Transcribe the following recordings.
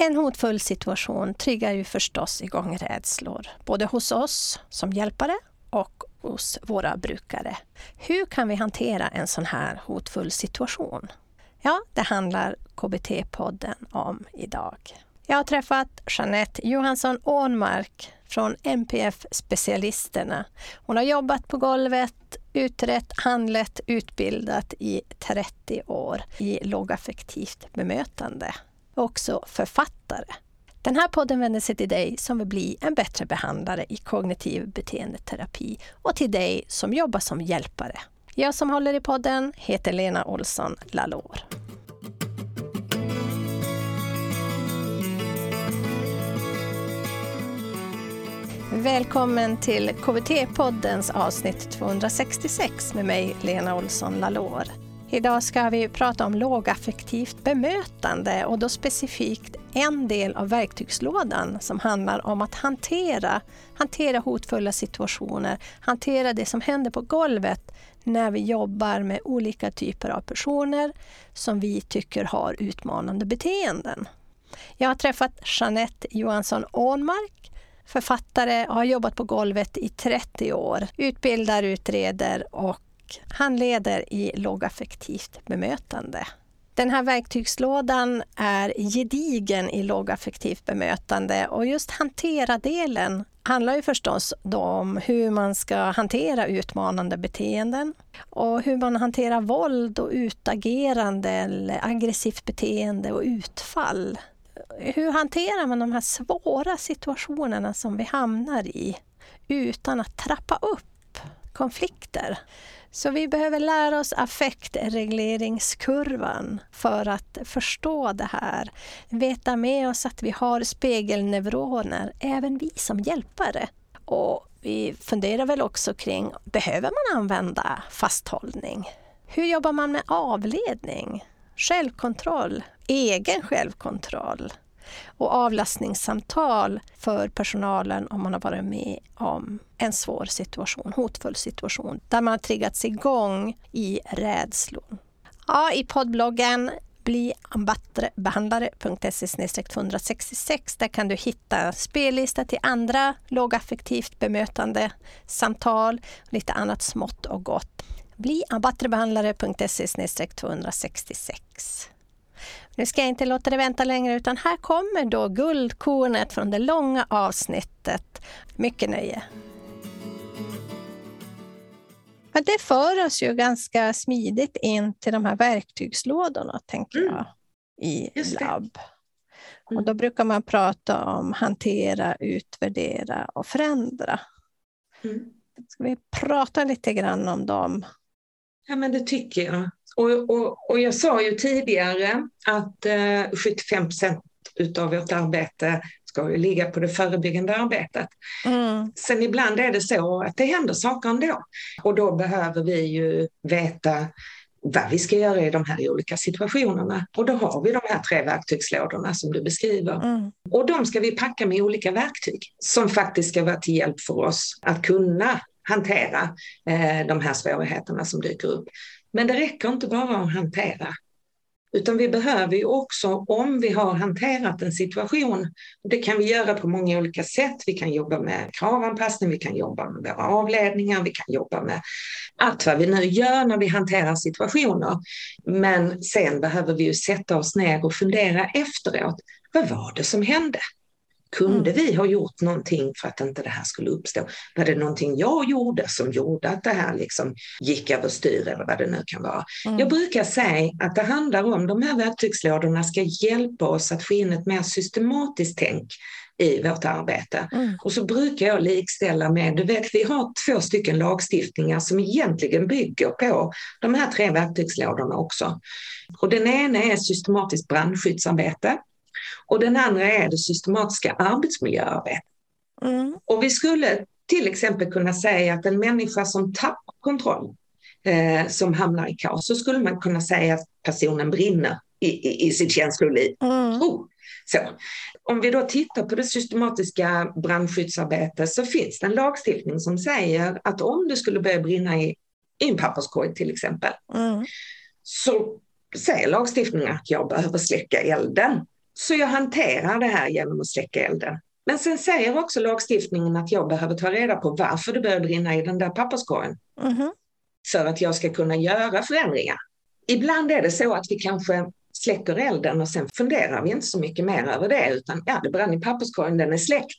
En hotfull situation triggar ju förstås igång rädslor, både hos oss som hjälpare och hos våra brukare. Hur kan vi hantera en sån här hotfull situation? Ja, det handlar KBT-podden om idag. Jag har träffat Jeanette Johansson Ånmark från MPF Specialisterna. Hon har jobbat på golvet, utrett, handlett, utbildat i 30 år i lågaffektivt bemötande och Också författare. Den här podden vänder sig till dig som vill bli en bättre behandlare i kognitiv beteendeterapi och till dig som jobbar som hjälpare. Jag som håller i podden heter Lena Olsson Lalor. Välkommen till KBT-poddens avsnitt 266 med mig, Lena Olsson Lalor. Idag ska vi prata om lågaffektivt bemötande och då specifikt en del av verktygslådan som handlar om att hantera, hantera hotfulla situationer, hantera det som händer på golvet när vi jobbar med olika typer av personer som vi tycker har utmanande beteenden. Jag har träffat Jeanette Johansson Ånmark författare och har jobbat på golvet i 30 år. Utbildar, utreder och handleder i lågaffektivt bemötande. Den här verktygslådan är gedigen i lågaffektivt bemötande och just hantera-delen handlar ju förstås om hur man ska hantera utmanande beteenden och hur man hanterar våld och utagerande eller aggressivt beteende och utfall hur hanterar man de här svåra situationerna som vi hamnar i utan att trappa upp konflikter? Så vi behöver lära oss affektregleringskurvan för att förstå det här. Veta med oss att vi har spegelneuroner, även vi som hjälpare. Och vi funderar väl också kring, behöver man använda fasthållning? Hur jobbar man med avledning? Självkontroll? egen självkontroll och avlastningssamtal för personalen om man har varit med om en svår situation, hotfull situation, där man har triggats igång i rädslor. Ja, I poddbloggen bliambattrebehandlare.se 266. Där kan du hitta spellista till andra lågaffektivt bemötande samtal, och lite annat smått och gott. bliambattrebehandlare.se 266. Nu ska jag inte låta det vänta längre utan här kommer då guldkornet från det långa avsnittet. Mycket nöje. Men det för oss ju ganska smidigt in till de här verktygslådorna, tänker mm. jag, i labb. Mm. Och då brukar man prata om hantera, utvärdera och förändra. Mm. Ska vi prata lite grann om dem? Ja, men det tycker jag. Och, och, och jag sa ju tidigare att eh, 75 procent utav vårt arbete ska ju ligga på det förebyggande arbetet. Mm. Sen ibland är det så att det händer saker ändå. Och då behöver vi ju veta vad vi ska göra i de här olika situationerna. Och då har vi de här tre verktygslådorna som du beskriver. Mm. Och de ska vi packa med olika verktyg som faktiskt ska vara till hjälp för oss att kunna hantera eh, de här svårigheterna som dyker upp. Men det räcker inte bara att hantera. Utan vi behöver ju också, om vi har hanterat en situation, det kan vi göra på många olika sätt. Vi kan jobba med kravanpassning, vi kan jobba med våra avledningar, vi kan jobba med allt vad vi nu gör när vi hanterar situationer. Men sen behöver vi ju sätta oss ner och fundera efteråt. Vad var det som hände? Kunde mm. vi ha gjort någonting för att inte det här skulle uppstå? Var det någonting jag gjorde som gjorde att det här liksom gick överstyr eller vad det nu kan vara? Mm. Jag brukar säga att det handlar om, de här verktygslådorna ska hjälpa oss att få in ett mer systematiskt tänk i vårt arbete. Mm. Och så brukar jag likställa med, du vet vi har två stycken lagstiftningar som egentligen bygger på de här tre verktygslådorna också. Och den ena är systematiskt brandskyddsarbete och den andra är det systematiska arbetsmiljöarbetet. Mm. Och vi skulle till exempel kunna säga att en människa som tappar kontroll, eh, som hamnar i kaos, så skulle man kunna säga att personen brinner i, i, i sitt känsloliv. Mm. Oh, så. Om vi då tittar på det systematiska brandskyddsarbetet så finns det en lagstiftning som säger att om det skulle börja brinna i, i en papperskorg till exempel, mm. så säger lagstiftningen att jag behöver släcka elden Så jag hanterar det här genom att släcka elden. Men sen säger också lagstiftningen att jag behöver ta reda på varför det börjar brinna i den där papperskorgen. Mm. För att jag ska kunna göra förändringar. Ibland är det så att vi kanske släcker elden och sen funderar vi inte så mycket mer över det utan ja, det brann i papperskorgen, den är släckt.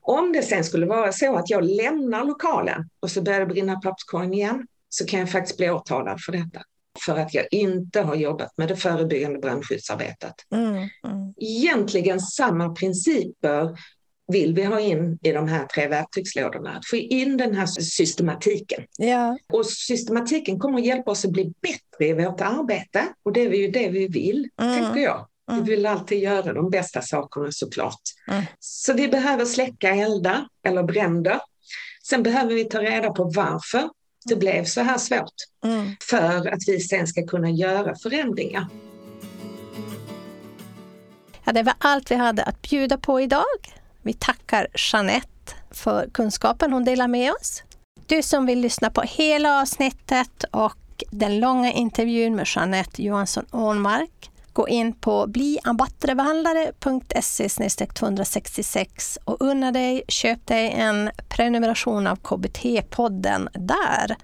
Om det sen skulle vara så att jag lämnar lokalen och så börjar det brinna papperskorgen igen så kan jag faktiskt bli åtalad för detta. För att jag inte har jobbat med det förebyggande brandskyddsarbetet. Mm, mm. Egentligen samma principer vill vi ha in i de här tre verktygslådorna. Att få in den här systematiken. Ja. Och systematiken kommer att hjälpa oss att bli bättre i vårt arbete. Och det är ju det vi vill, mm. tänker jag. Mm. Vi vill alltid göra de bästa sakerna såklart. Mm. Så vi behöver släcka eldar eller bränder. Sen behöver vi ta reda på varför det blev så här svårt. Mm. För att vi sen ska kunna göra förändringar. Ja, det var allt vi hade att bjuda på idag. Vi tackar Jeanette för kunskapen hon delar med oss. Du som vill lyssna på hela avsnittet och den långa intervjun med Jeanette Johansson Ånmark Gå in på bliambattrebehandlare.se 266 och unna dig, köp dig en prenumeration av KBT-podden där.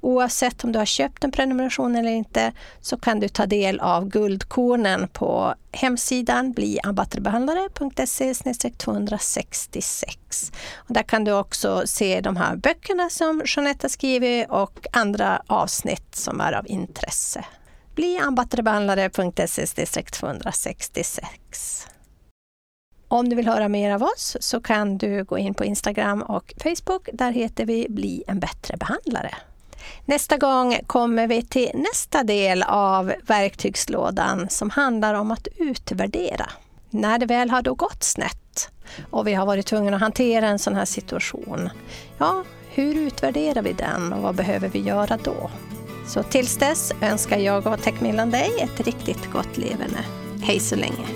Oavsett om du har köpt en prenumeration eller inte så kan du ta del av guldkornen på hemsidan bliambattrebehandlare.se 266. Och där kan du också se de här böckerna som Jeanette har skrivit och andra avsnitt som är av intresse bli ambattrebehandlare.se 266. Om du vill höra mer av oss så kan du gå in på Instagram och Facebook. Där heter vi Bli en bättre behandlare. Nästa gång kommer vi till nästa del av verktygslådan som handlar om att utvärdera. När det väl har då gått snett och vi har varit tvungna att hantera en sån här situation, ja, hur utvärderar vi den och vad behöver vi göra då? Så tills dess önskar jag och Techmillan dig ett riktigt gott leverne. Hej så länge!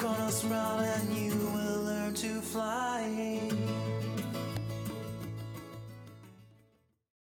gonna sprout and you will learn to fly.